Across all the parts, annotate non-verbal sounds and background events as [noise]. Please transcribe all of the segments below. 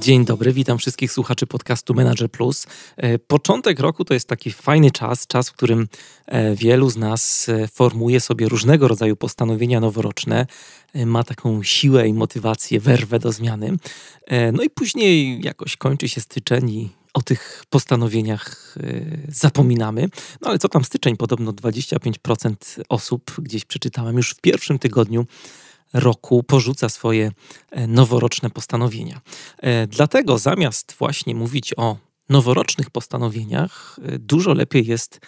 Dzień dobry, witam wszystkich słuchaczy podcastu Manager Plus. E, początek roku to jest taki fajny czas, czas, w którym e, wielu z nas e, formuje sobie różnego rodzaju postanowienia noworoczne, ma taką siłę i motywację, werwę do zmiany. No i później jakoś kończy się styczeń i o tych postanowieniach zapominamy. No ale co tam styczeń? Podobno 25% osób, gdzieś przeczytałem już w pierwszym tygodniu, roku porzuca swoje e, noworoczne postanowienia. E, dlatego zamiast właśnie mówić o noworocznych postanowieniach, e, dużo lepiej jest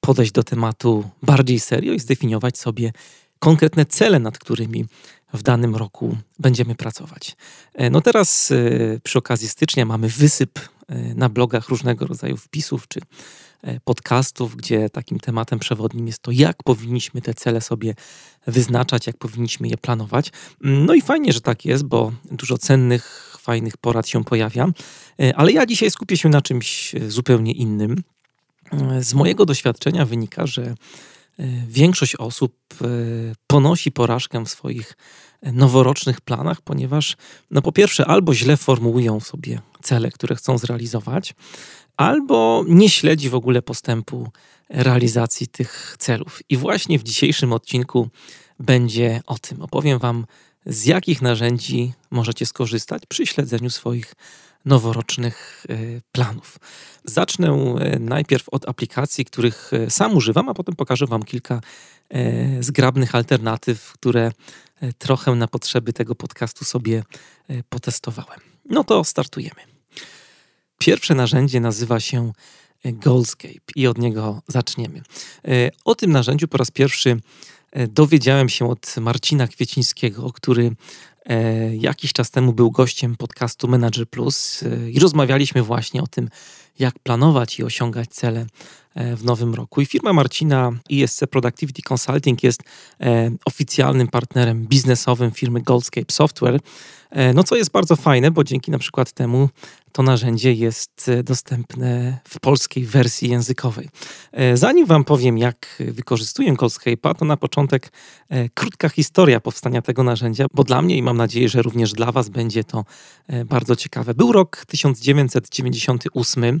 podejść do tematu bardziej serio i zdefiniować sobie konkretne cele, nad którymi w danym roku będziemy pracować. No teraz przy okazji stycznia mamy wysyp na blogach różnego rodzaju wpisów czy podcastów, gdzie takim tematem przewodnim jest to, jak powinniśmy te cele sobie wyznaczać, jak powinniśmy je planować. Mm, no i fajnie, że tak jest, bo dużo cennych, fajnych porad się pojawia, e, ale ja dzisiaj skupię się na czymś e, zupełnie innym. Z mojego doświadczenia wynika, że większość osób ponosi porażkę w swoich noworocznych planach, ponieważ no po pierwsze albo źle formułują sobie cele, które chcą zrealizować, albo nie śledzi w ogóle postępu realizacji tych celów. I właśnie w dzisiejszym odcinku będzie o tym. Opowiem Wam, z jakich narzędzi możecie skorzystać przy śledzeniu swoich noworocznych e, planów. Zacznę e, najpierw od aplikacji, których e, sam używam, a potem pokażę Wam kilka zgrabnych alternatyw, które trochę na potrzeby tego podcastu sobie potestowałem. No to startujemy. Pierwsze narzędzie nazywa się e, Goldscape i od niego zaczniemy. E, o tym narzędziu po raz pierwszy e, dowiedziałem się od Marcina Kwiecińskiego, który jakiś czas temu był gościem podcastu Manager Plus i rozmawialiśmy właśnie o tym, jak planować i osiągać cele w nowym roku. I firma Marcina ISC Productivity Consulting jest oficjalnym partnerem biznesowym firmy Goldscape Software. No co jest bardzo fajne, bo dzięki na przykład temu to narzędzie jest e, dostępne w polskiej wersji językowej. E, zanim Wam powiem, jak wykorzystuję Goldscape'a, to na początek e, krótka historia powstania tego narzędzia, bo dla mnie i mam nadzieję, że również dla Was będzie to bardzo ciekawe. Był rok 1998.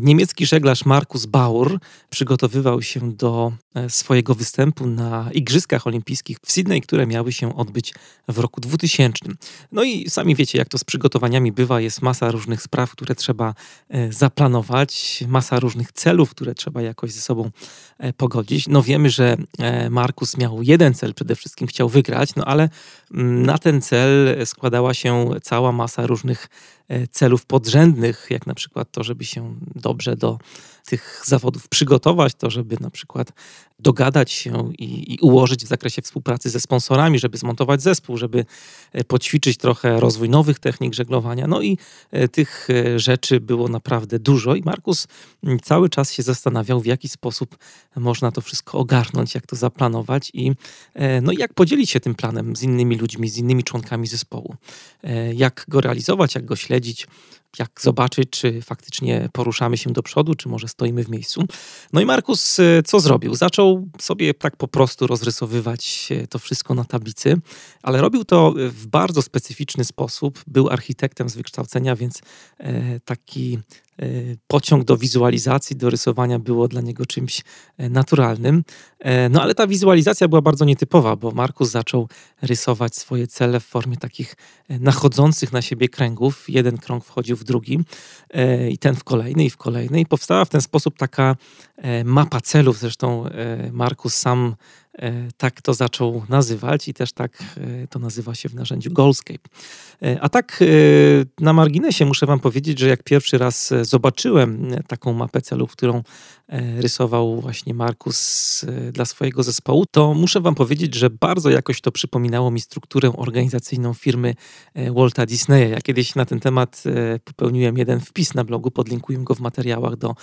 Niemiecki żeglarz Markus Bauer przygotowywał się do swojego występu na Igrzyskach Olimpijskich w Sydney, które miały się odbyć w roku 2000. No i sami wiecie, jak to z przygotowaniami bywa, jest masa różnych spraw, które trzeba e, zaplanować, masa różnych celów, które trzeba jakoś ze sobą e, pogodzić. No wiemy, że e, Markus miał jeden cel, przede wszystkim chciał wygrać, no ale mm, na ten cel składała się cała masa różnych celów podrzędnych, jak na przykład to, żeby się dobrze do tych zawodów przygotować, to żeby na przykład dogadać się i, i, ułożyć w zakresie współpracy ze sponsorami, żeby zmontować zespół, żeby e, poćwiczyć trochę rozwój nowych technik żeglowania. No i e, tych e, rzeczy było naprawdę dużo i Markus cały czas się zastanawiał, w jaki sposób można to wszystko ogarnąć, jak to zaplanować i no, jak podzielić się tym planem z innymi ludźmi, z innymi członkami zespołu. Jak go realizować, jak go śledzić, jak zobaczyć, czy faktycznie poruszamy się do przodu, czy może stoimy w miejscu. No i Markus y, co zrobił? Zaczął sobie tak po prostu rozrysowywać to wszystko na tablicy, ale robił to w bardzo specyficzny sposób. Był architektem z wykształcenia, więc e, taki pociąg do wizualizacji, do rysowania było dla niego czymś e, naturalnym. E, no ale ta wizualizacja była bardzo nietypowa, bo Markus zaczął rysować swoje cele w formie takich nachodzących na siebie kręgów. Jeden krąg wchodził w drugi i ten w kolejny i w kolejny i powstała w ten sposób taka mapa celów. Zresztą Markus sam E, tak to zaczął nazywać i też tak e, to nazywa się w narzędziu Goldscape. E, a tak na marginesie muszę wam powiedzieć, że jak pierwszy raz zobaczyłem taką mapę celów, którą rysował właśnie Markus dla swojego zespołu, to muszę wam powiedzieć, że bardzo jakoś to przypominało mi strukturę organizacyjną firmy Walta Disneya. Ja kiedyś na ten temat popełniłem jeden wpis na blogu, podlinkuję go w materiałach do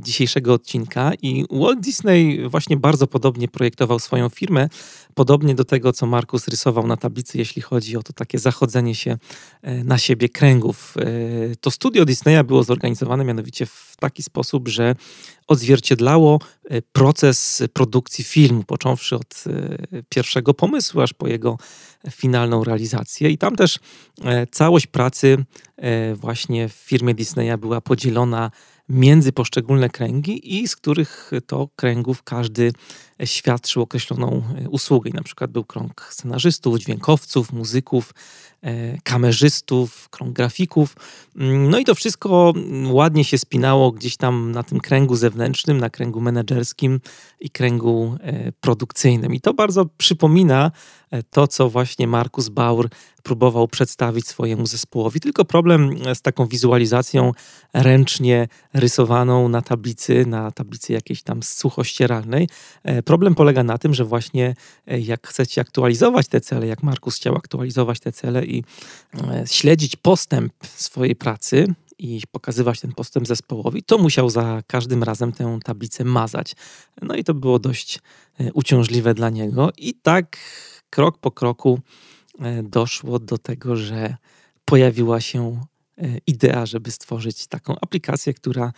dzisiejszego odcinka i Walt Disney właśnie bardzo podobnie projektował swoją firmę, podobnie do tego, co Markus rysował na tablicy, jeśli chodzi o to takie zachodzenie się e, na siebie kręgów. E, to studio Disneya było zorganizowane mianowicie w taki sposób, że odzwierciedlało e, proces produkcji filmu, począwszy od pierwszego pomysłu, aż po jego finalną realizację. I tam też całość pracy właśnie w firmie Disneya była podzielona między poszczególne kręgi i z których to kręgów każdy świadczył określoną usługę. I na przykład był krąg scenarzystów, dźwiękowców, muzyków, e, kamerzystów, krąg grafików. No i to wszystko ładnie się spinało gdzieś tam na tym kręgu zewnętrznym, na kręgu menedżerskim i kręgu e, produkcyjnym. I to bardzo przypomina e, to, co właśnie Markus Bauer próbował przedstawić swojemu zespołowi. Tylko problem z taką wizualizacją ręcznie rysowaną na tablicy, na tablicy jakiejś tam suchościeralnej. Problem polega na tym, że właśnie jak chcecie aktualizować te cele, jak Markus chciał aktualizować te cele i śledzić postęp swojej pracy, i pokazywać ten postęp zespołowi, to musiał za każdym razem tę tablicę mazać. No i to było dość e, uciążliwe dla niego. I tak krok po kroku e, doszło do tego, że pojawiła się e, idea, żeby stworzyć taką aplikację, która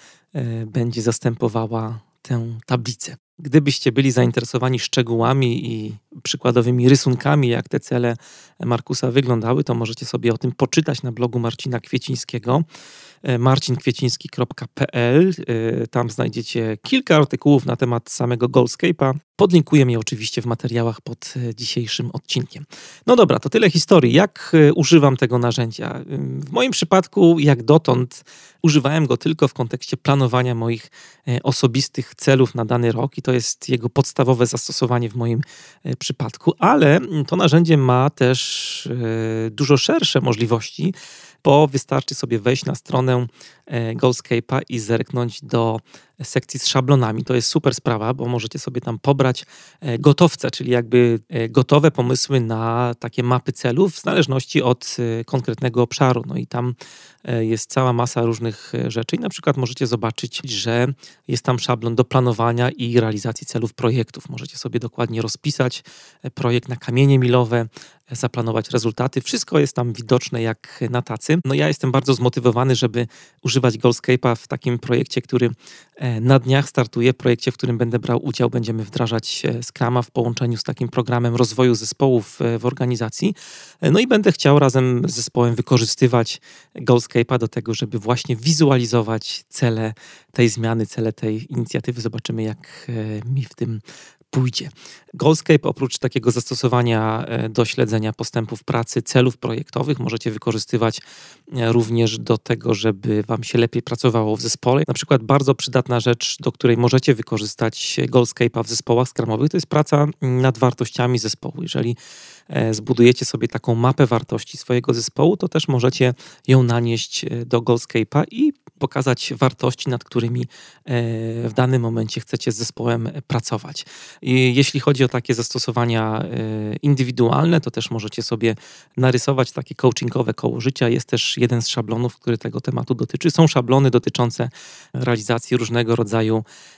będzie zastępowała tę tablicę. Gdybyście byli zainteresowani szczegółami i przykładowymi rysunkami, jak te cele Markusa wyglądały, to możecie sobie o tym poczytać na blogu Marcina Kwiecińskiego. E, marcinkwieciński.pl. E, tam znajdziecie kilka artykułów na temat samego Goldscape'a. Podlinkuję je oczywiście w materiałach pod e, dzisiejszym odcinkiem. No dobra, to tyle historii. Jak używam tego narzędzia? W moim przypadku, jak dotąd, używałem go tylko w kontekście planowania moich osobistych celów na dany rok i to jest jego podstawowe zastosowanie w moim przypadku, ale to narzędzie ma też dużo szersze możliwości bo wystarczy sobie wejść na stronę e, Goldscape'a i zerknąć do sekcji z szablonami. To jest super sprawa, bo możecie sobie tam pobrać e, gotowce, czyli jakby e, gotowe pomysły na takie mapy celów w zależności od konkretnego obszaru. No i tam jest cała masa różnych rzeczy i na przykład możecie zobaczyć, że jest tam szablon do planowania i realizacji celów projektów. Możecie sobie dokładnie rozpisać projekt na kamienie milowe, zaplanować rezultaty. Wszystko jest tam widoczne jak na tacy. No ja jestem bardzo zmotywowany, żeby używać Goldscape'a w takim projekcie, który e, na dniach startuje, projekcie, w którym będę brał udział. Będziemy wdrażać e, Scrama w połączeniu z takim programem rozwoju zespołów e, w organizacji. No i będę chciał razem z zespołem wykorzystywać Goldscape'a do tego, żeby właśnie wizualizować cele tej zmiany, cele tej inicjatywy. Zobaczymy, jak mi w tym pójdzie. Goldscape oprócz takiego zastosowania e, do śledzenia postępów pracy, celów projektowych, możecie wykorzystywać e, również do tego, żeby Wam się lepiej pracowało w zespole. Na przykład bardzo przydatna rzecz, do której możecie wykorzystać Goldscape'a w zespołach skramowych, to jest praca nad wartościami zespołu. Jeżeli zbudujecie sobie taką mapę wartości swojego zespołu, to też możecie ją nanieść do Goldscape'a i pokazać wartości, nad którymi w danym momencie chcecie z zespołem pracować. I jeśli chodzi o takie zastosowania e, indywidualne, to też możecie sobie narysować takie coachingowe koło życia. Jest też jeden z szablonów, który tego tematu dotyczy. Są szablony dotyczące realizacji różnego rodzaju E,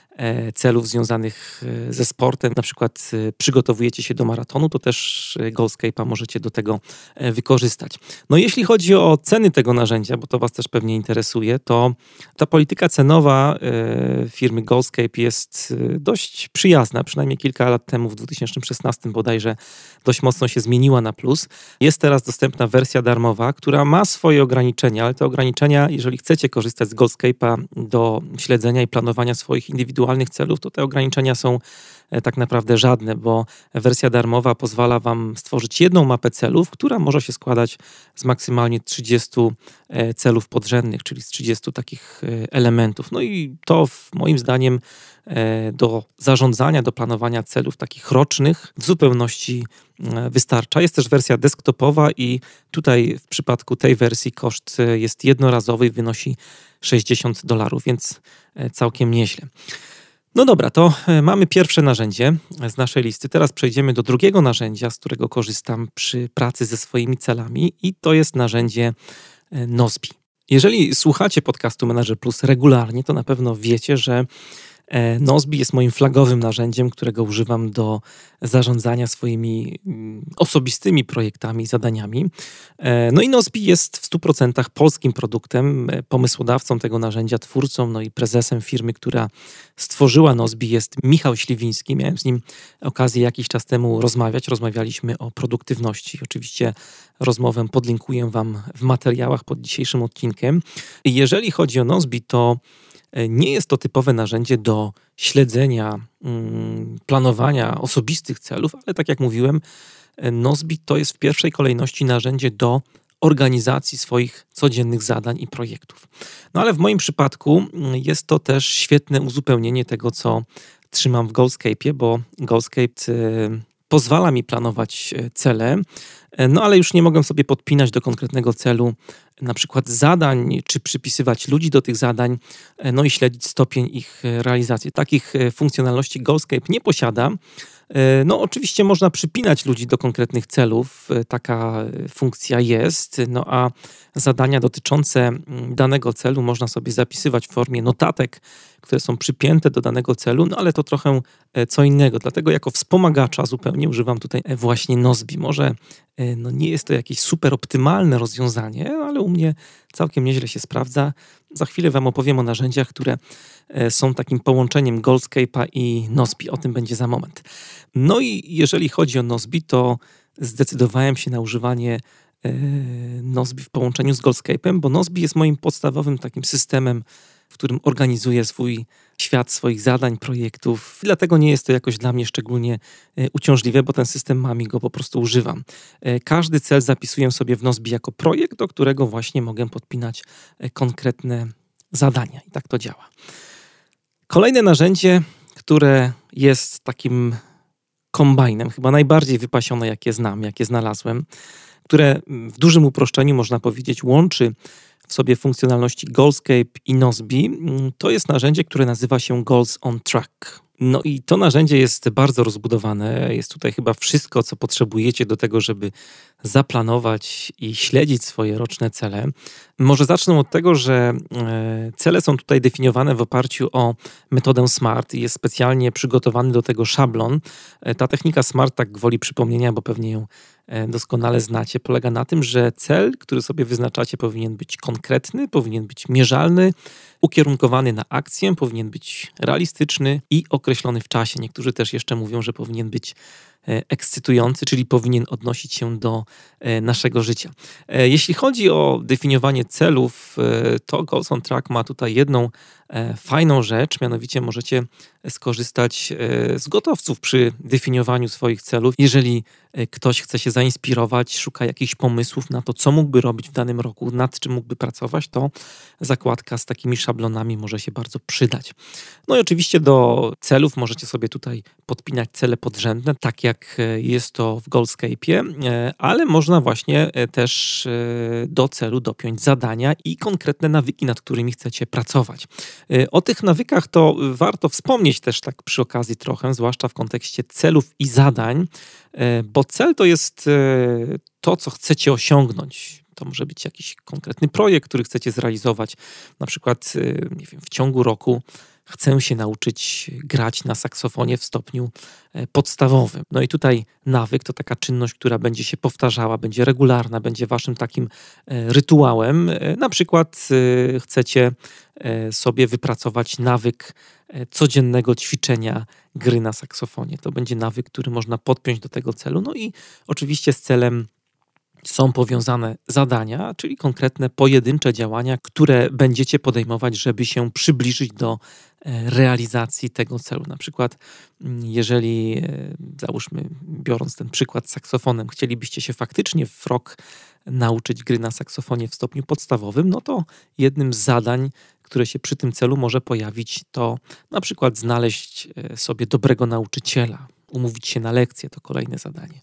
celów związanych e, ze sportem, na przykład e, przygotowujecie się do maratonu, to też Goldscape'a możecie do tego wykorzystać. No jeśli chodzi o ceny tego narzędzia, bo to Was też pewnie interesuje, to ta polityka cenowa firmy Goldscape jest dość przyjazna, przynajmniej kilka lat temu, w 2016 bodajże, dość mocno się zmieniła na plus. Jest teraz dostępna wersja darmowa, która ma swoje ograniczenia, ale te ograniczenia, jeżeli chcecie korzystać z Goldscape'a do śledzenia i planowania swoich indywidualnych indywidualnych celów, to te ograniczenia są e, tak naprawdę żadne, bo wersja darmowa pozwala Wam stworzyć jedną mapę celów, która może się składać z maksymalnie 30 e, celów podrzędnych, czyli z 30 takich e, elementów. No i to moim zdaniem do zarządzania, do planowania celów takich rocznych w zupełności wystarcza. Jest też wersja desktopowa i tutaj w przypadku tej wersji koszt jest jednorazowy i wynosi 60 dolarów, więc całkiem nieźle. No dobra, to e, mamy pierwsze narzędzie z naszej listy. Teraz przejdziemy do drugiego narzędzia, z którego korzystam przy pracy ze swoimi celami, i to jest narzędzie e, Nozbi. Jeżeli słuchacie podcastu Manager Plus regularnie, to na pewno wiecie, że Nozbi jest moim flagowym narzędziem, którego używam do zarządzania swoimi mm, osobistymi projektami, zadaniami. E, no i Nozbi jest w 100% polskim produktem, e, pomysłodawcą tego narzędzia, twórcą, no i prezesem firmy, która stworzyła Nozbi jest Michał Śliwiński. Miałem z nim okazję jakiś czas temu rozmawiać. Rozmawialiśmy o produktywności. Oczywiście rozmowę podlinkuję Wam w materiałach pod dzisiejszym odcinkiem. Jeżeli chodzi o Nozbi, to E, nie jest to typowe narzędzie do śledzenia, mm, planowania osobistych celów, ale tak jak mówiłem, e, Nozbi to jest w pierwszej kolejności narzędzie do organizacji swoich codziennych zadań i projektów. No ale w moim przypadku mm, jest to też świetne uzupełnienie tego, co trzymam w Goalscape, bo Goalscape e, pozwala mi planować cele, no ale już nie mogę sobie podpinać do konkretnego celu na przykład zadań, czy przypisywać ludzi do tych zadań, e, no i śledzić stopień ich e, realizacji. Takich e, funkcjonalności Goalscape nie posiada. No, oczywiście można przypinać ludzi do konkretnych celów, taka funkcja jest, no a zadania dotyczące danego celu można sobie zapisywać w formie notatek, które są przypięte do danego celu, no ale to trochę co innego. Dlatego jako wspomagacza zupełnie używam tutaj właśnie Nozbi. Może no nie jest to jakieś super optymalne rozwiązanie, ale u mnie całkiem nieźle się sprawdza. Za chwilę Wam opowiem o narzędziach, które e, są takim połączeniem Goldscape'a i Nozbi. O tym będzie za moment. No i jeżeli chodzi o Nozbi, to zdecydowałem się na używanie e, Nozbi w połączeniu z Goldscape'em, bo Nozbi jest moim podstawowym takim systemem, w którym organizuję swój świat swoich zadań, projektów. Dlatego nie jest to jakoś dla mnie szczególnie e, uciążliwe, bo ten system mam i go po prostu używam. E, każdy cel zapisuję sobie w Nozbi jako projekt, do którego właśnie mogę podpinać e, konkretne zadania. I tak to działa. Kolejne narzędzie, które jest takim kombajnem, chyba najbardziej wypasione, jakie znam, jakie znalazłem, które w dużym uproszczeniu można powiedzieć łączy sobie funkcjonalności Goalscape i Nozbi, mm, to jest narzędzie, które nazywa się Goals on Track. No i to narzędzie jest bardzo rozbudowane. Jest tutaj chyba wszystko, co potrzebujecie do tego, żeby zaplanować i śledzić swoje roczne cele. Może zacznę od tego, że e, cele są tutaj definiowane w oparciu o metodę SMART. Jest specjalnie przygotowany do tego szablon. E, ta technika SMART, tak gwoli przypomnienia, bo pewnie ją e, doskonale znacie, polega na tym, że cel, który sobie wyznaczacie, powinien być konkretny, powinien być mierzalny, ukierunkowany na akcję, powinien być realistyczny i określony w czasie. Niektórzy też jeszcze mówią, że powinien być E, ekscytujący, czyli powinien odnosić się do e, naszego życia. E, jeśli chodzi o definiowanie celów, to Goals on Track ma tutaj jedną fajną rzecz, mianowicie możecie skorzystać z gotowców przy definiowaniu swoich celów. Jeżeli ktoś chce się zainspirować, szuka jakichś pomysłów na to, co mógłby robić w danym roku, nad czym mógłby pracować, to zakładka z takimi szablonami może się bardzo przydać. No i oczywiście do celów możecie sobie tutaj podpinać cele podrzędne, takie jak e, jest to w Goldscape'ie, e, ale można właśnie e, też do celu dopiąć zadania i konkretne nawyki, nad którymi chcecie pracować. O tych nawykach to warto wspomnieć też tak przy okazji trochę, zwłaszcza w kontekście celów i zadań, bo cel to jest to, co chcecie osiągnąć. To może być jakiś konkretny projekt, który chcecie zrealizować, na przykład nie wiem, w ciągu roku chcę się nauczyć grać na saksofonie w stopniu e, podstawowym. No i tutaj nawyk to taka czynność, która będzie się powtarzała, będzie regularna, będzie waszym takim e, rytuałem. E, na przykład chcecie sobie wypracować nawyk codziennego ćwiczenia gry na saksofonie. To będzie nawyk, który można podpiąć do tego celu. No i oczywiście z celem są powiązane zadania, czyli konkretne pojedyncze działania, które będziecie podejmować, żeby się przybliżyć do realizacji tego celu. Na przykład, mm, jeżeli, e, załóżmy, biorąc ten przykład z saksofonem, chcielibyście się faktycznie w rok nauczyć gry na saksofonie w stopniu podstawowym, no to jednym z zadań, które się przy tym celu może pojawić, to na przykład znaleźć e, sobie dobrego nauczyciela, umówić się na lekcję, to kolejne zadanie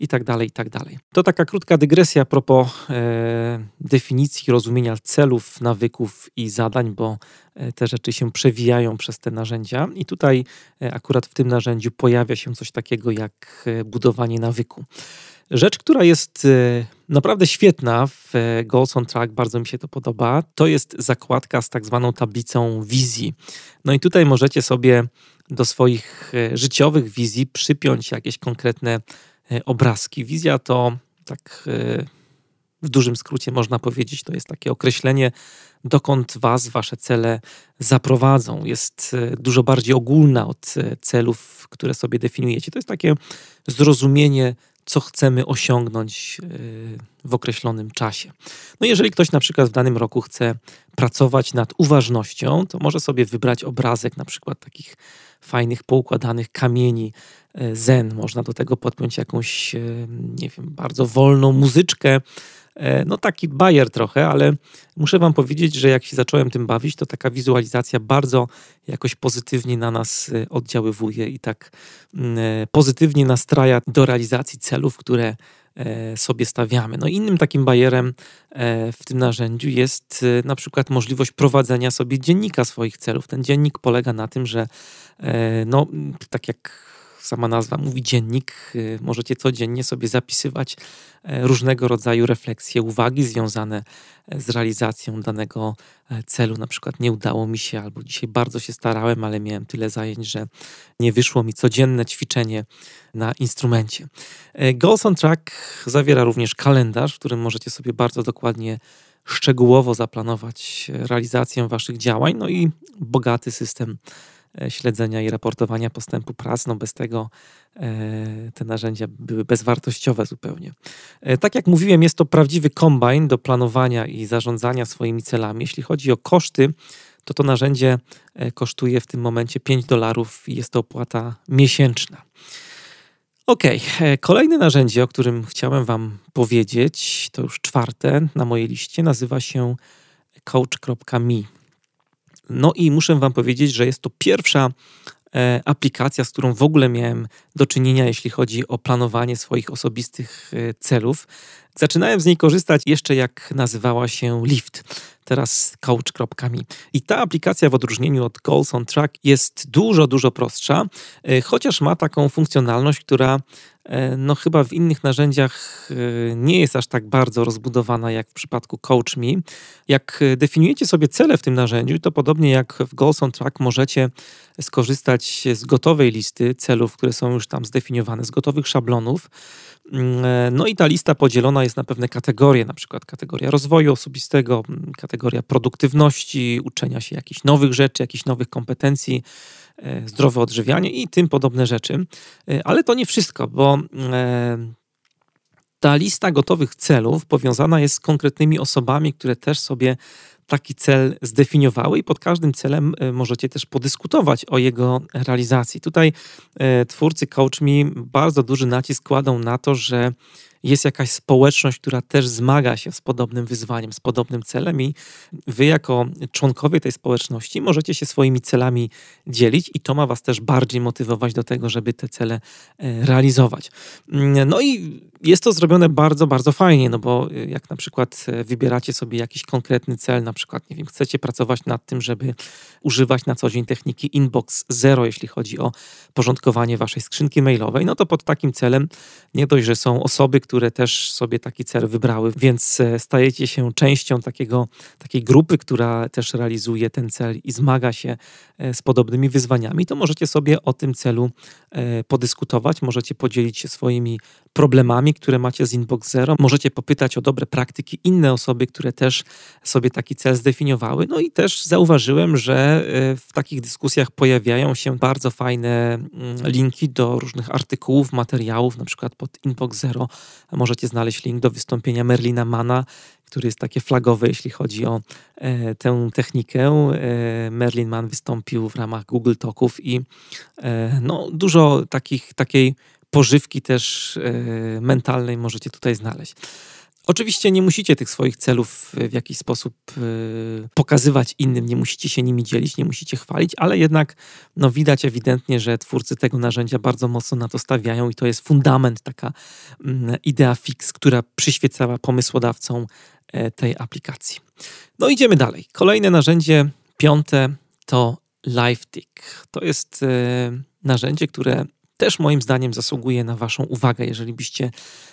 i tak dalej, i tak dalej. To taka krótka dygresja a propos e, definicji, rozumienia celów, nawyków i zadań, bo e, te rzeczy się przewijają przez te narzędzia i tutaj e, akurat w tym narzędziu pojawia się coś takiego jak e, budowanie nawyku. Rzecz, która jest e, naprawdę świetna w e, Goals on Track, bardzo mi się to podoba, to jest zakładka z tak zwaną tablicą wizji. No i tutaj możecie sobie do swoich e, życiowych wizji przypiąć jakieś konkretne obrazki. Wizja to tak w dużym skrócie można powiedzieć, to jest takie określenie, dokąd Was, Wasze cele zaprowadzą. Jest dużo bardziej ogólna od celów, które sobie definiujecie. To jest takie zrozumienie co chcemy osiągnąć e, w określonym czasie. No jeżeli ktoś na przykład w danym roku chce pracować nad uważnością, to może sobie wybrać obrazek na przykład takich fajnych, poukładanych kamieni e, zen. Można do tego podpiąć jakąś, e, nie wiem, bardzo wolną muzyczkę, E, no taki bajer trochę, ale muszę wam powiedzieć, że jak się zacząłem tym bawić, to taka wizualizacja bardzo jakoś pozytywnie na nas oddziaływuje i tak mm, pozytywnie nastraja do realizacji celów, które sobie stawiamy. No innym takim bajerem w tym narzędziu jest na przykład możliwość prowadzenia sobie dziennika swoich celów. Ten dziennik polega na tym, że no tak jak sama nazwa mówi dziennik, y, możecie codziennie sobie zapisywać e, różnego rodzaju refleksje, uwagi związane e, z realizacją danego e, celu. Na przykład nie udało mi się, albo dzisiaj bardzo się starałem, ale miałem tyle zajęć, że nie wyszło mi codzienne ćwiczenie na instrumencie. Goals on Track zawiera również kalendarz, w którym możecie sobie bardzo dokładnie szczegółowo zaplanować realizację waszych działań, no i bogaty system śledzenia i raportowania postępu prac. No bez tego e, te narzędzia były bezwartościowe zupełnie. E, tak jak mówiłem, jest to prawdziwy kombajn do planowania i zarządzania swoimi celami. Jeśli chodzi o koszty, to to narzędzie kosztuje w tym momencie 5 dolarów i jest to opłata miesięczna. Ok, kolejne narzędzie, o którym chciałem Wam powiedzieć, to już czwarte na mojej liście, nazywa się coach.me. No i muszę Wam powiedzieć, że jest to pierwsza e, aplikacja, z którą w ogóle miałem do czynienia, jeśli chodzi o planowanie swoich osobistych e, celów. Zaczynałem z niej korzystać jeszcze jak nazywała się Lift, teraz coach.me. I ta aplikacja w odróżnieniu od Goals on Track jest dużo, dużo prostsza, e, chociaż ma taką funkcjonalność, która no chyba w innych narzędziach e, nie jest aż tak bardzo rozbudowana jak w przypadku Coach Me. Jak definiujecie sobie cele w tym narzędziu, to podobnie jak w Goals on Track możecie skorzystać z gotowej listy celów, które są już tam zdefiniowane, z gotowych szablonów. Mm, e, no i ta lista podzielona jest na pewne kategorie, na przykład kategoria rozwoju osobistego, mm, kategoria produktywności, uczenia się jakichś nowych rzeczy, jakichś nowych kompetencji, E, zdrowe odżywianie i tym podobne rzeczy. E, ale to nie wszystko, bo e, ta lista gotowych celów powiązana jest z konkretnymi osobami, które też sobie taki cel zdefiniowały i pod każdym celem możecie też podyskutować o jego realizacji. Tutaj twórcy Coach Me bardzo duży nacisk kładą na to, że jest jakaś społeczność, która też zmaga się z podobnym wyzwaniem, z podobnym celem, i wy, jako członkowie tej społeczności, możecie się swoimi celami dzielić, i to ma was też bardziej motywować do tego, żeby te cele e, realizować. Mm, no i jest to zrobione bardzo, bardzo fajnie, no bo e, jak na przykład e, wybieracie sobie jakiś konkretny cel, na przykład, nie wiem, chcecie pracować nad tym, żeby używać na co dzień techniki inbox zero, jeśli chodzi o porządkowanie waszej skrzynki mailowej, no to pod takim celem nie dość, że są osoby, które też sobie taki cel wybrały, więc e, stajecie się częścią takiego, takiej grupy, która też realizuje ten cel i zmaga się e, z podobnymi wyzwaniami, to możecie sobie o tym celu e, podyskutować, możecie podzielić się swoimi problemami, które macie z Inbox Zero, możecie popytać o dobre praktyki inne osoby, które też sobie taki cel zdefiniowały. No i też zauważyłem, że w takich dyskusjach pojawiają się bardzo fajne mm, linki do różnych artykułów, materiałów, na przykład pod Inbox Zero możecie znaleźć link do wystąpienia Merlina Mana, który jest takie flagowe, jeśli chodzi o e, tę technikę. E, Merlin Mann wystąpił w ramach Google Talków i e, no, dużo takich, takiej pożywki też e, mentalnej możecie tutaj znaleźć. Oczywiście nie musicie tych swoich celów w jakiś sposób yy, pokazywać innym, nie musicie się nimi dzielić, nie musicie chwalić, ale jednak no, widać ewidentnie, że twórcy tego narzędzia bardzo mocno na to stawiają i to jest fundament, taka yy, idea fix, która przyświecała pomysłodawcom tej aplikacji. No idziemy dalej. Kolejne narzędzie, piąte, to LiveTick. To jest narzędzie, które też moim zdaniem zasługuje na Waszą uwagę, jeżeli byście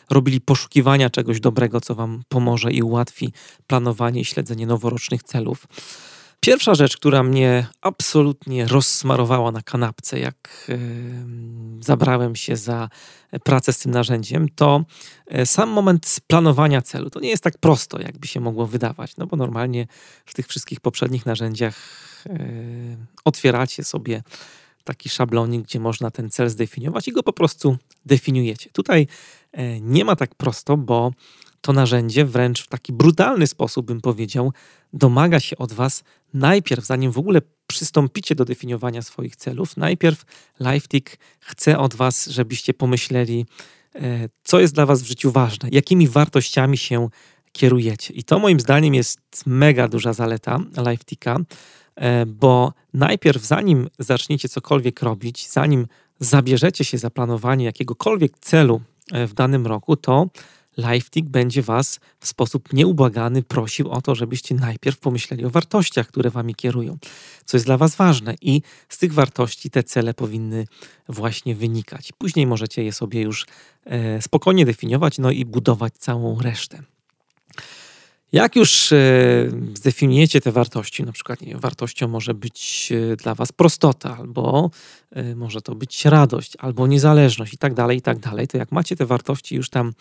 robili poszukiwania czegoś dobrego, co Wam pomoże i ułatwi planowanie i śledzenie noworocznych celów. Pierwsza rzecz, która mnie absolutnie rozsmarowała na kanapce, jak zabrałem się za pracę z tym narzędziem, to e, sam moment planowania celu. To nie jest tak prosto, jakby się mogło wydawać, no bo normalnie w tych wszystkich poprzednich narzędziach yy, otwieracie sobie taki szablonik, gdzie można ten cel zdefiniować i go po prostu definiujecie. Tutaj e, nie ma tak prosto, bo to narzędzie wręcz w taki brutalny sposób, bym powiedział, domaga się od Was najpierw, zanim w ogóle przystąpicie do definiowania swoich celów, najpierw LifeTick chce od Was, żebyście pomyśleli, e, co jest dla Was w życiu ważne, jakimi wartościami się kierujecie. I to moim zdaniem jest mega duża zaleta LifeTicka, bo najpierw, zanim zaczniecie cokolwiek robić, zanim zabierzecie się za planowanie jakiegokolwiek celu e, w danym roku, to LifeTick będzie Was w sposób nieubłagany prosił o to, żebyście najpierw pomyśleli o wartościach, które Wami kierują, co jest dla Was ważne, i z tych wartości te cele powinny właśnie wynikać. Później możecie je sobie już e, spokojnie definiować, no i budować całą resztę. Jak już e, zdefiniujecie te wartości, na przykład nie, wartością może być e, dla Was prostota, albo e, może to być radość, albo niezależność i tak dalej, i tak dalej, to jak macie te wartości już tam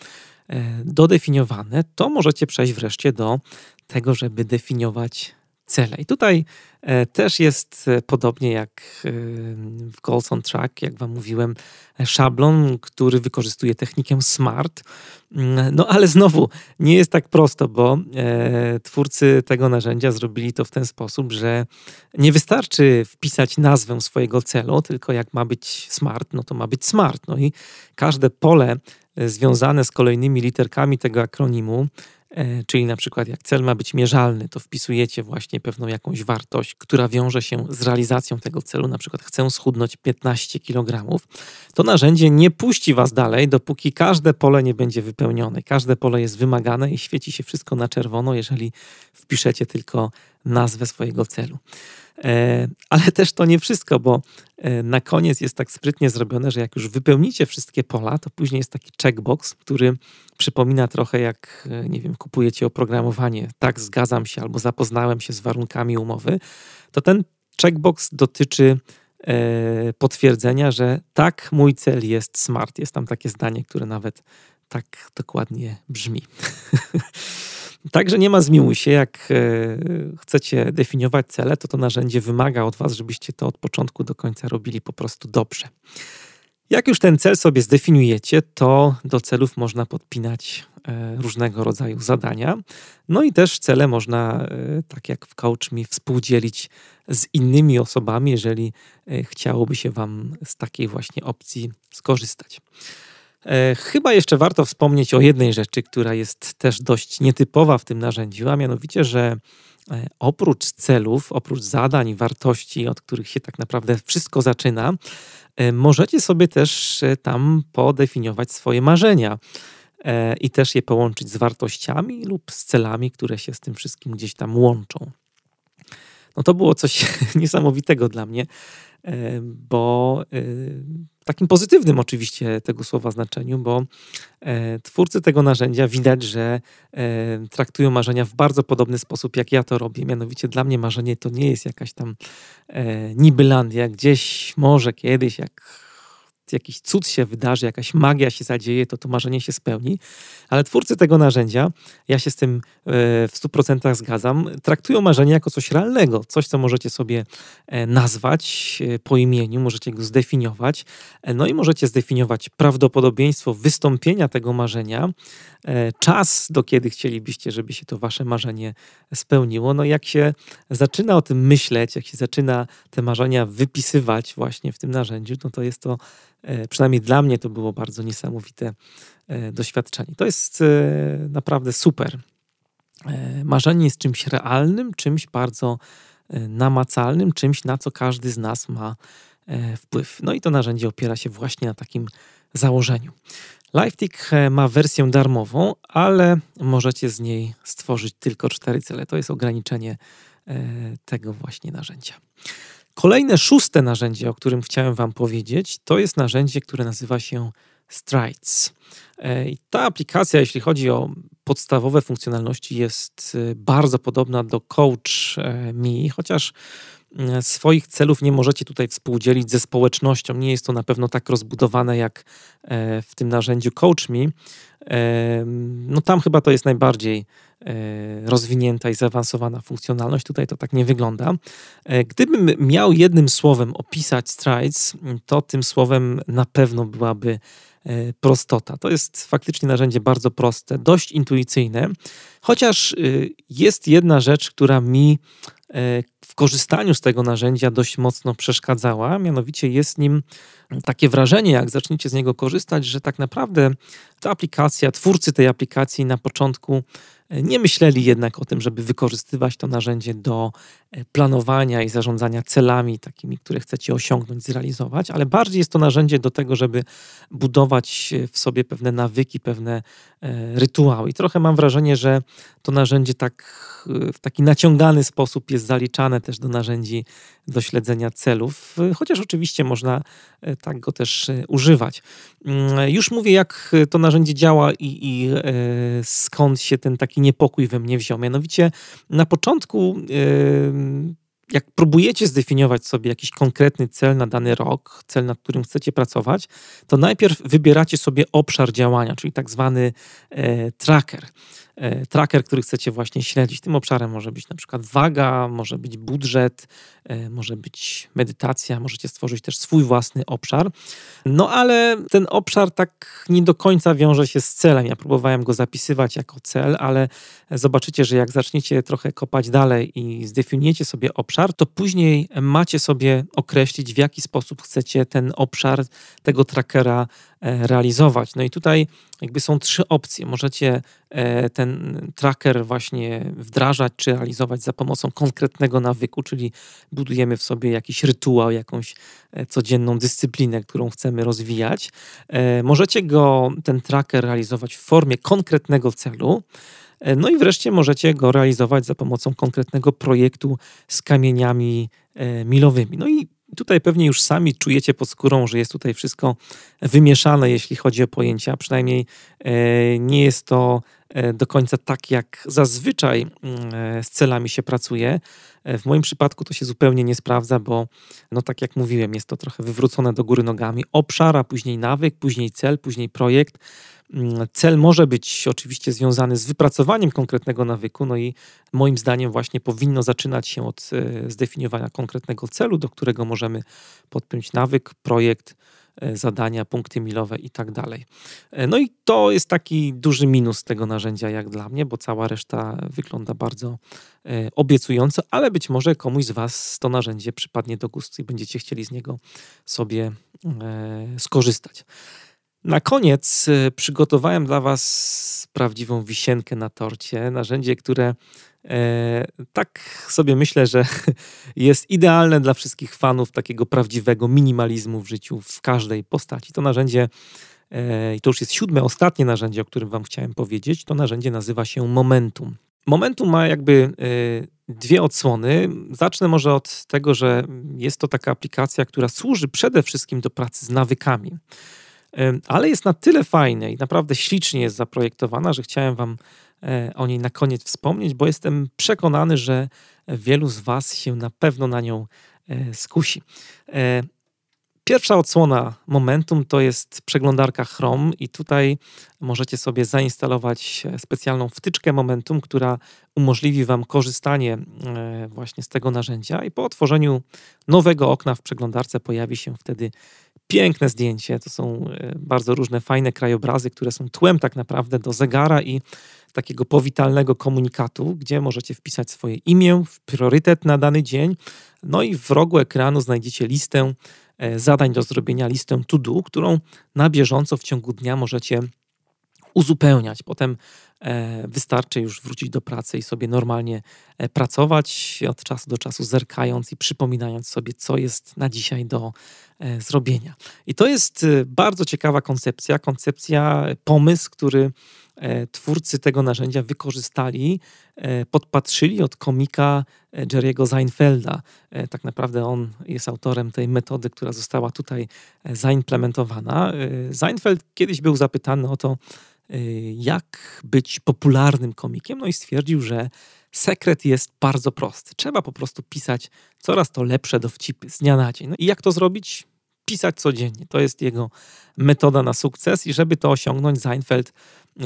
dodefiniowane, to możecie przejść wreszcie do tego, żeby definiować cele. I tutaj e, też jest e, podobnie jak e, w Goals on Track, jak Wam mówiłem, szablon, który wykorzystuje technikę SMART. Mm, no ale znowu nie jest tak prosto, bo twórcy tego narzędzia zrobili to w ten sposób, że nie wystarczy wpisać nazwę swojego celu, tylko jak ma być SMART, no to ma być SMART. No i każde pole związane z kolejnymi literkami tego akronimu czyli na przykład jak cel ma być mierzalny, to wpisujecie właśnie pewną jakąś wartość, która wiąże się z realizacją tego celu, na przykład chcę schudnąć 15 kg, to narzędzie nie puści was dalej, dopóki każde pole nie będzie wypełnione. Każde pole jest wymagane i świeci się wszystko na czerwono, jeżeli wpiszecie tylko nazwę swojego celu. E, ale też to nie wszystko, bo e, na koniec jest tak sprytnie zrobione, że jak już wypełnicie wszystkie pola, to później jest taki checkbox, który przypomina trochę jak, e, nie wiem, kupujecie oprogramowanie. Tak, zgadzam się, albo zapoznałem się z warunkami umowy. To ten checkbox dotyczy potwierdzenia, że tak, mój cel jest smart. Jest tam takie zdanie, które nawet tak dokładnie brzmi. [laughs] Także nie ma zmiłuj się, jak e, chcecie definiować cele, to to narzędzie wymaga od Was, żebyście to od początku do końca robili po prostu dobrze. Jak już ten cel sobie zdefiniujecie, to do celów można podpinać e, różnego rodzaju zadania. No i też cele można, e, tak jak w CoachMe, współdzielić z innymi osobami, jeżeli chciałoby się Wam z takiej właśnie opcji skorzystać. E, chyba jeszcze warto wspomnieć o jednej rzeczy, która jest też dość nietypowa w tym narzędziu, a mianowicie, że e, oprócz celów, oprócz zadań, wartości, od których się tak naprawdę wszystko zaczyna, e, możecie sobie też tam podefiniować swoje marzenia i też je połączyć z wartościami lub z celami, które się z tym wszystkim gdzieś tam łączą. No to było coś [laughs] niesamowitego dla mnie, bo takim pozytywnym oczywiście tego słowa znaczeniu, bo e, twórcy tego narzędzia widać, że traktują marzenia w bardzo podobny sposób, jak ja to robię. Mianowicie dla mnie marzenie to nie jest jakaś tam e, nibylandia, gdzieś może kiedyś, jak jakiś cud się wydarzy, jakaś magia się zadzieje, to to marzenie się spełni. Ale twórcy tego narzędzia, ja się z tym e, w 100% zgadzam, traktują marzenie jako coś realnego, coś, co możecie sobie e, nazwać e, po imieniu, możecie go zdefiniować, no i możecie zdefiniować prawdopodobieństwo wystąpienia tego marzenia, czas, do kiedy chcielibyście, żeby się to wasze marzenie spełniło. No jak się zaczyna o tym myśleć, jak się zaczyna te marzenia wypisywać właśnie w tym narzędziu, no to jest to przynajmniej dla mnie to było bardzo niesamowite doświadczeni. To jest naprawdę super. Marzenie jest czymś realnym, czymś bardzo namacalnym, czymś, na co każdy z nas ma wpływ. No i to narzędzie opiera się właśnie na takim założeniu. LiveTick ma wersję darmową, ale możecie z niej stworzyć tylko cztery cele. To jest ograniczenie tego właśnie narzędzia. Kolejne szóste narzędzie, o którym chciałem Wam powiedzieć, to jest narzędzie, które nazywa się Strides. E, I ta aplikacja, jeśli chodzi o podstawowe funkcjonalności, jest e, bardzo podobna do Coach e, Me, chociaż swoich celów nie możecie tutaj współdzielić ze społecznością. Nie jest to na pewno tak rozbudowane jak w tym narzędziu Coach Me. No tam chyba to jest najbardziej rozwinięta i zaawansowana funkcjonalność. Tutaj to tak nie wygląda. Gdybym miał jednym słowem opisać Strides, to tym słowem na pewno byłaby E, prostota. To jest faktycznie narzędzie bardzo proste, dość intuicyjne, chociaż jest jedna rzecz, która mi e, w korzystaniu z tego narzędzia dość mocno przeszkadzała, mianowicie jest nim takie wrażenie, jak zaczniecie z niego korzystać, że tak naprawdę ta aplikacja, twórcy tej aplikacji na początku nie myśleli jednak o tym, żeby wykorzystywać to narzędzie do e, planowania i zarządzania celami takimi, które chcecie osiągnąć, zrealizować, ale bardziej jest to narzędzie do tego, żeby budować w sobie pewne nawyki, pewne e, rytuały. I trochę mam wrażenie, że to narzędzie tak w taki naciągany sposób jest zaliczane też do narzędzi do śledzenia celów, chociaż oczywiście można e, tak go też używać. Mm, już mówię, jak to narzędzie działa i, i skąd się ten taki niepokój we mnie wziął. Mianowicie na początku jak próbujecie zdefiniować sobie jakiś konkretny cel na dany rok, cel, nad którym chcecie pracować, to najpierw wybieracie sobie obszar działania, czyli tak zwany e, tracker. E, tracker, który chcecie właśnie śledzić. Tym obszarem może być na przykład waga, może być budżet, e, może być medytacja, możecie stworzyć też swój własny obszar. No ale ten obszar tak nie do końca wiąże się z celem. Ja próbowałem go zapisywać jako cel, ale zobaczycie, że jak zaczniecie trochę kopać dalej i zdefiniujecie sobie obszar, to później macie sobie określić, w jaki sposób chcecie ten obszar tego trackera realizować. No i tutaj jakby są trzy opcje. Możecie e, ten tracker właśnie wdrażać czy realizować za pomocą konkretnego nawyku, czyli budujemy w sobie jakiś rytuał, jakąś e, codzienną dyscyplinę, którą chcemy rozwijać. Możecie go, ten tracker realizować w formie konkretnego celu. No i wreszcie możecie go realizować za pomocą konkretnego projektu z kamieniami milowymi. No i Tutaj pewnie już sami czujecie pod skórą, że jest tutaj wszystko wymieszane, jeśli chodzi o pojęcia. Przynajmniej e, nie jest to e, do końca tak, jak zazwyczaj mm, e, z celami się pracuje. W moim przypadku to się zupełnie nie sprawdza, bo no tak jak mówiłem, jest to trochę wywrócone do góry nogami. Obszar, a później nawyk, później cel, później projekt. Mm, cel może być oczywiście związany z wypracowaniem konkretnego nawyku, no i moim zdaniem właśnie powinno zaczynać się od e, zdefiniowania konkretnego celu, do którego możemy podpiąć nawyk, projekt, e, zadania, punkty milowe i tak dalej. E, no i to jest taki duży minus tego narzędzia jak dla mnie, bo cała reszta wygląda bardzo obiecująco, ale być może komuś z Was to narzędzie przypadnie do gustu i będziecie chcieli z niego sobie skorzystać. Na koniec y, przygotowałem dla Was prawdziwą wisienkę na torcie. Narzędzie, które e, tak sobie myślę, że [laughs] jest idealne dla wszystkich fanów takiego prawdziwego minimalizmu w życiu w każdej postaci. To narzędzie, e, i to już jest siódme, ostatnie narzędzie, o którym Wam chciałem powiedzieć. To narzędzie nazywa się Momentum. Momentum ma jakby e, dwie odsłony. Zacznę może od tego, że jest to taka aplikacja, która służy przede wszystkim do pracy z nawykami ale jest na tyle fajna i naprawdę ślicznie jest zaprojektowana, że chciałem Wam e, o niej na koniec wspomnieć, bo jestem przekonany, że wielu z Was się na pewno na nią e, skusi. E, pierwsza odsłona Momentum to jest przeglądarka Chrome i tutaj możecie sobie zainstalować specjalną wtyczkę Momentum, która umożliwi Wam korzystanie właśnie z tego narzędzia i po otworzeniu nowego okna w przeglądarce pojawi się wtedy piękne zdjęcie. To są e, bardzo różne fajne krajobrazy, które są tłem tak naprawdę do zegara i takiego powitalnego komunikatu, gdzie możecie wpisać swoje imię, priorytet na dany dzień. No i w rogu ekranu znajdziecie listę e, zadań do zrobienia, listę to do, którą na bieżąco w ciągu dnia możecie uzupełniać. Potem wystarczy już wrócić do pracy i sobie normalnie e, pracować, od czasu do czasu zerkając i przypominając sobie, co jest na dzisiaj do e, zrobienia. I to jest bardzo ciekawa koncepcja, koncepcja, pomysł, który twórcy tego narzędzia wykorzystali, podpatrzyli od komika Jerry'ego Seinfelda. Tak naprawdę on jest autorem tej metody, która została tutaj zaimplementowana. Seinfeld kiedyś był zapytany o to, jak być popularnym komikiem, no i stwierdził, że sekret jest bardzo prosty. Trzeba po prostu pisać coraz to lepsze dowcipy z dnia na dzień. No i jak to zrobić? Pisać codziennie. To jest jego metoda na sukces i żeby to osiągnąć, Seinfeld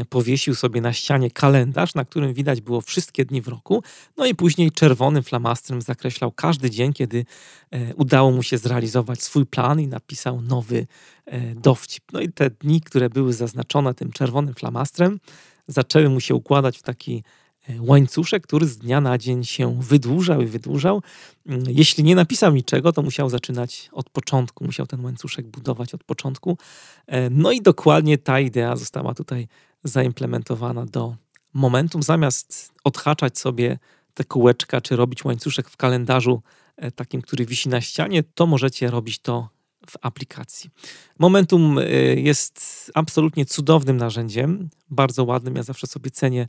powiesił sobie na ścianie kalendarz, na którym widać było wszystkie dni w roku, no i później czerwonym flamastrem zakreślał każdy dzień, kiedy e, udało mu się zrealizować swój plan i napisał nowy e, dowcip. No i te dni, które były zaznaczone tym czerwonym flamastrem, zaczęły mu się układać w taki łańcuszek, który z dnia na dzień się wydłużał i wydłużał. Mm, jeśli nie napisał niczego, to musiał zaczynać od początku, musiał ten łańcuszek budować od początku. No i dokładnie ta idea została tutaj zaimplementowana do momentum. Zamiast odhaczać sobie te kółeczka, czy robić łańcuszek w kalendarzu e, takim, który wisi na ścianie, to możecie robić to w aplikacji. Momentum e, jest absolutnie cudownym narzędziem, bardzo ładnym. Ja zawsze sobie cenię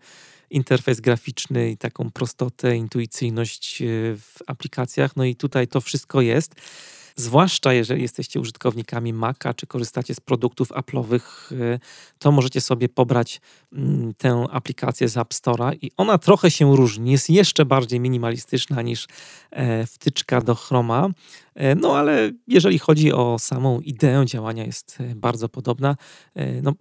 interfejs graficzny i taką prostotę, intuicyjność e, w aplikacjach. No i tutaj to wszystko jest. Zwłaszcza jeżeli jesteście użytkownikami Maca, czy korzystacie z produktów Apple'owych, y, to możecie sobie pobrać mm, tę aplikację z App Store'a i ona trochę się różni. Jest jeszcze bardziej minimalistyczna niż e, wtyczka do Chroma. E, no ale jeżeli chodzi o samą ideę działania, jest e, bardzo podobna. No,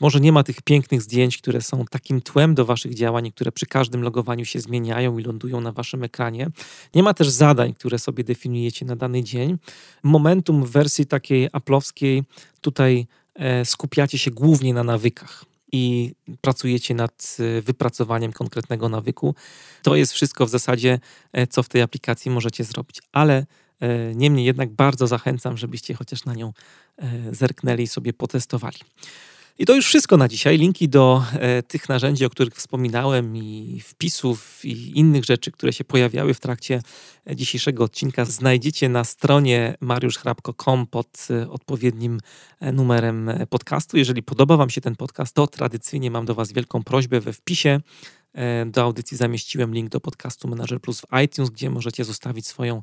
może nie ma tych pięknych zdjęć, które są takim tłem do waszych działań, które przy każdym logowaniu się zmieniają i lądują na waszym ekranie. Nie ma też zadań, które sobie definiujecie na dany dzień. Momentum w wersji takiej aplowskiej tutaj e, skupiacie się głównie na nawykach i pracujecie nad e, wypracowaniem konkretnego nawyku. To jest wszystko w zasadzie, e, co w tej aplikacji możecie zrobić, ale niemniej jednak bardzo zachęcam, żebyście chociaż na nią zerknęli i sobie potestowali. I to już wszystko na dzisiaj. Linki do e, tych narzędzi, o których wspominałem, i wpisów, i innych rzeczy, które się pojawiały w trakcie e, dzisiejszego odcinka, znajdziecie na stronie mariuszchrapko.com pod e, odpowiednim numerem podcastu. Jeżeli podoba Wam się ten podcast, to tradycyjnie mam do Was wielką prośbę we wpisie do audycji zamieściłem link do podcastu Manager Plus w iTunes, gdzie możecie zostawić swoją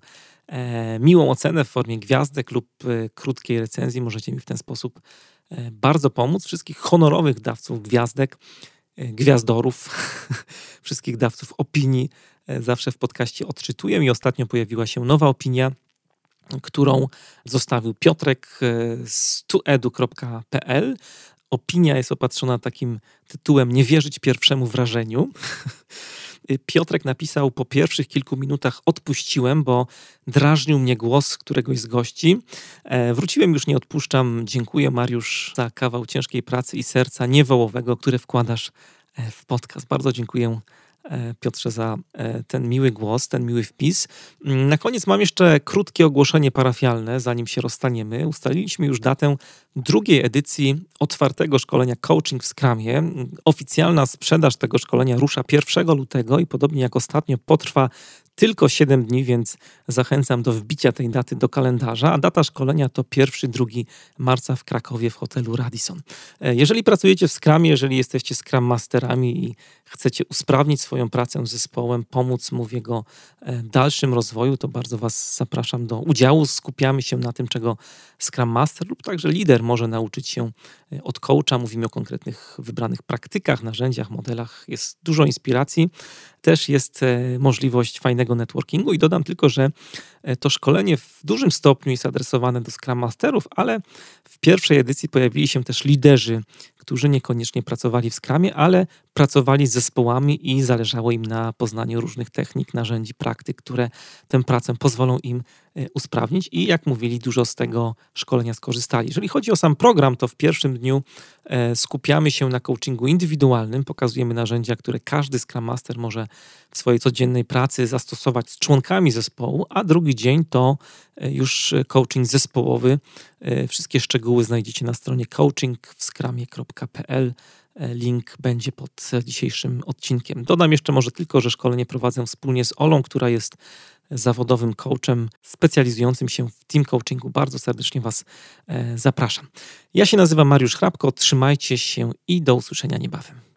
miłą ocenę w formie gwiazdek lub krótkiej recenzji. Możecie mi w ten sposób bardzo pomóc. Wszystkich honorowych dawców gwiazdek, e, gwiazdorów, [laughs] wszystkich dawców opinii e, zawsze w podcaście odczytuję i ostatnio pojawiła się nowa opinia, którą zostawił Piotrek z tuedu.pl. Opinia jest opatrzona takim tytułem Nie wierzyć pierwszemu wrażeniu. [laughs] Y, Piotrek napisał po pierwszych kilku minutach odpuściłem, bo drażnił mnie głos któregoś z gości. E, wróciłem, już nie odpuszczam. Dziękuję Mariusz za kawał ciężkiej pracy i serca niewołowego, które wkładasz e, w podcast. Bardzo dziękuję E, Piotrze, za ten miły głos, ten miły wpis. Mm, na koniec mam jeszcze krótkie ogłoszenie parafialne, zanim się rozstaniemy. Ustaliliśmy już datę drugiej edycji otwartego szkolenia Coaching w Scrumie. Oficjalna sprzedaż tego szkolenia rusza 1 lutego i podobnie jak ostatnio potrwa tylko 7 dni, więc zachęcam do wbicia tej daty do kalendarza. A data szkolenia to 1-2 marca w Krakowie w hotelu Radisson. E, jeżeli pracujecie w Scrumie, jeżeli jesteście Scrum Masterami i chcecie usprawnić swoją pracę z zespołem, pomóc mu w jego e, dalszym rozwoju, to bardzo Was zapraszam do udziału. Skupiamy się na tym, czego Scrum Master lub także lider może nauczyć się e, od coacha. Mówimy o konkretnych wybranych praktykach, narzędziach, modelach. Jest dużo inspiracji. Też jest e, możliwość fajnego networkingu i dodam tylko, że to szkolenie w dużym stopniu jest adresowane do Scrum Masterów, ale w pierwszej edycji pojawili się też liderzy którzy niekoniecznie pracowali w Scrumie, ale pracowali z zespołami i zależało im na poznaniu różnych technik, narzędzi, praktyk, które tę pracę pozwolą im e, usprawnić i jak mówili, dużo z tego szkolenia skorzystali. Jeżeli chodzi o sam program, to w pierwszym dniu e, skupiamy się na coachingu indywidualnym, pokazujemy narzędzia, które każdy Scrum Master może w swojej codziennej pracy zastosować z członkami zespołu, a drugi dzień to e, już coaching zespołowy. Wszystkie szczegóły znajdziecie na stronie coachingwskramie.pl Link będzie pod dzisiejszym odcinkiem. Dodam jeszcze może tylko, że szkolenie prowadzę wspólnie z Olą, która jest zawodowym coachem specjalizującym się w team coachingu. Bardzo serdecznie Was zapraszam. Ja się nazywam Mariusz Hrabko, trzymajcie się i do usłyszenia niebawem.